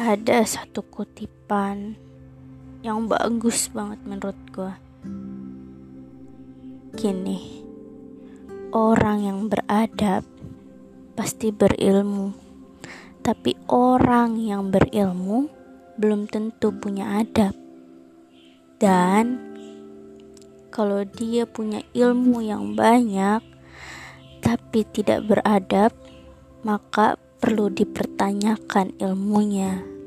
ada satu kutipan yang bagus banget menurut gue. Gini, orang yang beradab pasti berilmu, tapi orang yang berilmu belum tentu punya adab. Dan kalau dia punya ilmu yang banyak tapi tidak beradab, maka perlu dipertanyakan ilmunya.